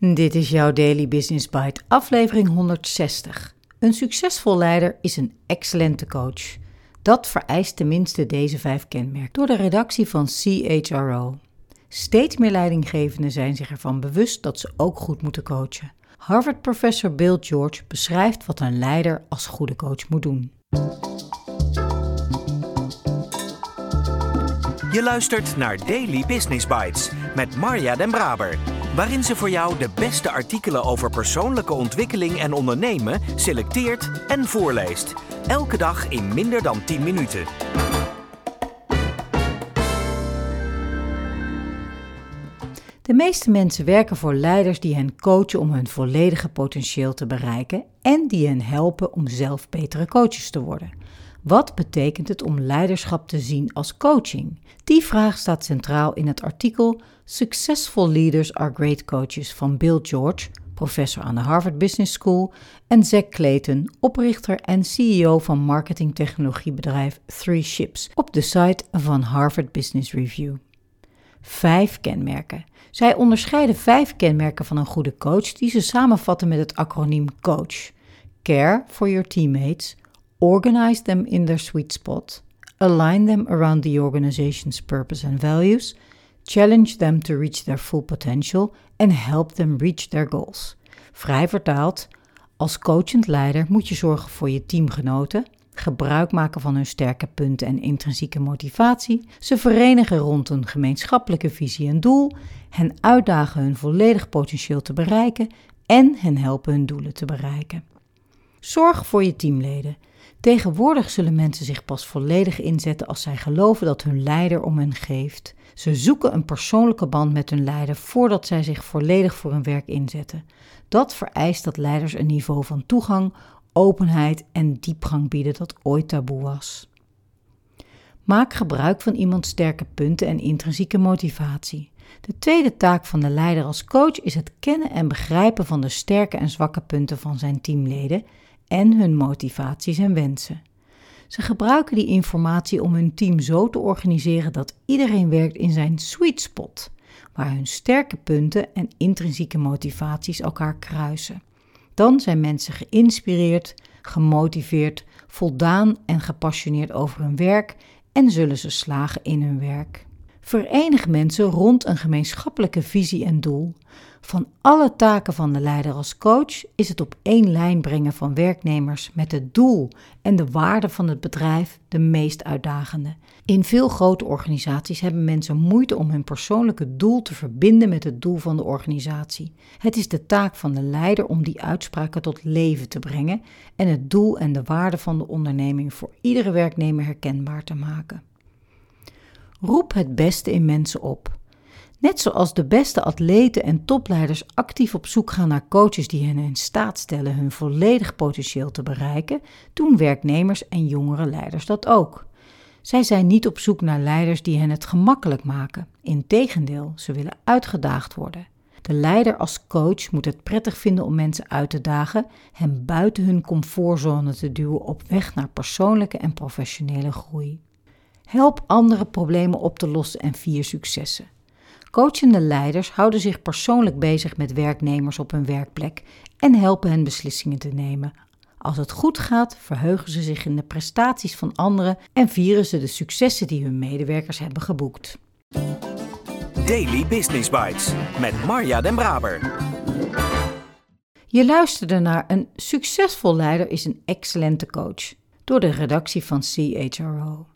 Dit is jouw Daily Business Bite, aflevering 160. Een succesvol leider is een excellente coach. Dat vereist tenminste deze vijf kenmerken door de redactie van CHRO. Steeds meer leidinggevenden zijn zich ervan bewust dat ze ook goed moeten coachen. Harvard-professor Bill George beschrijft wat een leider als goede coach moet doen. Je luistert naar Daily Business Bites met Marja Den Braber waarin ze voor jou de beste artikelen over persoonlijke ontwikkeling en ondernemen selecteert en voorleest. Elke dag in minder dan 10 minuten. De meeste mensen werken voor leiders die hen coachen om hun volledige potentieel te bereiken en die hen helpen om zelf betere coaches te worden. Wat betekent het om leiderschap te zien als coaching? Die vraag staat centraal in het artikel Successful Leaders Are Great Coaches van Bill George, professor aan de Harvard Business School, en Zack Clayton, oprichter en CEO van marketingtechnologiebedrijf Three Ships, op de site van Harvard Business Review. Vijf kenmerken. Zij onderscheiden vijf kenmerken van een goede coach die ze samenvatten met het acroniem COACH. Care for your teammates, organize them in their sweet spot, align them around the organization's purpose and values, challenge them to reach their full potential and help them reach their goals. Vrij vertaald, als coachend leider moet je zorgen voor je teamgenoten, gebruik maken van hun sterke punten en intrinsieke motivatie, ze verenigen rond een gemeenschappelijke visie en doel, hen uitdagen hun volledig potentieel te bereiken en hen helpen hun doelen te bereiken. Zorg voor je teamleden. Tegenwoordig zullen mensen zich pas volledig inzetten als zij geloven dat hun leider om hen geeft. Ze zoeken een persoonlijke band met hun leider voordat zij zich volledig voor hun werk inzetten. Dat vereist dat leiders een niveau van toegang, openheid en diepgang bieden dat ooit taboe was. Maak gebruik van iemands sterke punten en intrinsieke motivatie. De tweede taak van de leider als coach is het kennen en begrijpen van de sterke en zwakke punten van zijn teamleden en hun motivaties en wensen. Ze gebruiken die informatie om hun team zo te organiseren dat iedereen werkt in zijn sweet spot, waar hun sterke punten en intrinsieke motivaties elkaar kruisen. Dan zijn mensen geïnspireerd, gemotiveerd, voldaan en gepassioneerd over hun werk en zullen ze slagen in hun werk. Verenig mensen rond een gemeenschappelijke visie en doel. Van alle taken van de leider als coach is het op één lijn brengen van werknemers met het doel en de waarde van het bedrijf de meest uitdagende. In veel grote organisaties hebben mensen moeite om hun persoonlijke doel te verbinden met het doel van de organisatie. Het is de taak van de leider om die uitspraken tot leven te brengen en het doel en de waarde van de onderneming voor iedere werknemer herkenbaar te maken. Roep het beste in mensen op. Net zoals de beste atleten en topleiders actief op zoek gaan naar coaches die hen in staat stellen hun volledig potentieel te bereiken, doen werknemers en jongere leiders dat ook. Zij zijn niet op zoek naar leiders die hen het gemakkelijk maken. Integendeel, ze willen uitgedaagd worden. De leider als coach moet het prettig vinden om mensen uit te dagen, hen buiten hun comfortzone te duwen op weg naar persoonlijke en professionele groei. Help andere problemen op te lossen en vier successen. Coachende leiders houden zich persoonlijk bezig met werknemers op hun werkplek en helpen hen beslissingen te nemen. Als het goed gaat, verheugen ze zich in de prestaties van anderen en vieren ze de successen die hun medewerkers hebben geboekt. Daily Business Bites met Marja Den Braber. Je luisterde naar Een succesvol leider is een excellente coach door de redactie van CHRO.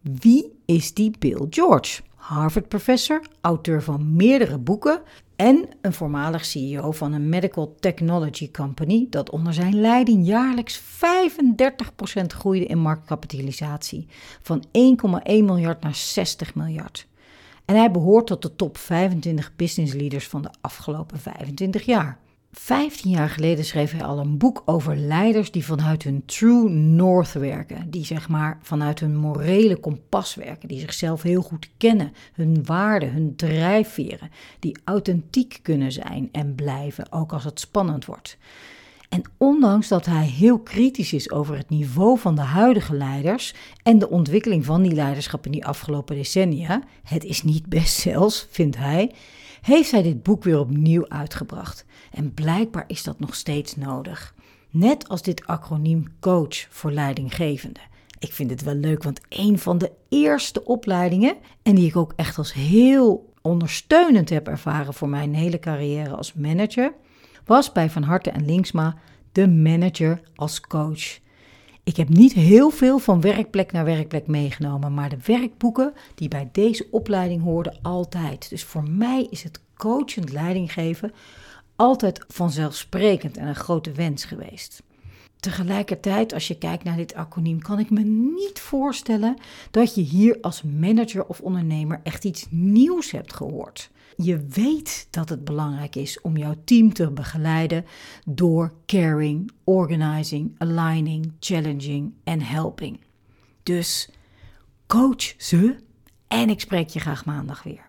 Wie is die Bill George? Harvard-professor, auteur van meerdere boeken en een voormalig CEO van een medical technology company dat onder zijn leiding jaarlijks 35% groeide in marktkapitalisatie, van 1,1 miljard naar 60 miljard. En hij behoort tot de top 25 business leaders van de afgelopen 25 jaar. Vijftien jaar geleden schreef hij al een boek over leiders die vanuit hun true north werken. Die zeg maar vanuit hun morele kompas werken. Die zichzelf heel goed kennen. Hun waarden, hun drijfveren. Die authentiek kunnen zijn en blijven, ook als het spannend wordt. En ondanks dat hij heel kritisch is over het niveau van de huidige leiders en de ontwikkeling van die leiderschap in die afgelopen decennia, het is niet best zelfs, vindt hij, heeft zij dit boek weer opnieuw uitgebracht. En blijkbaar is dat nog steeds nodig. Net als dit acroniem coach voor leidinggevende. Ik vind het wel leuk, want een van de eerste opleidingen, en die ik ook echt als heel ondersteunend heb ervaren voor mijn hele carrière als manager, was bij Van Harte en Linksma de manager als coach. Ik heb niet heel veel van werkplek naar werkplek meegenomen, maar de werkboeken die bij deze opleiding hoorden altijd. Dus voor mij is het coachend leidinggeven altijd vanzelfsprekend en een grote wens geweest. Tegelijkertijd, als je kijkt naar dit acroniem, kan ik me niet voorstellen dat je hier als manager of ondernemer echt iets nieuws hebt gehoord. Je weet dat het belangrijk is om jouw team te begeleiden door caring, organizing, aligning, challenging en helping. Dus coach ze en ik spreek je graag maandag weer.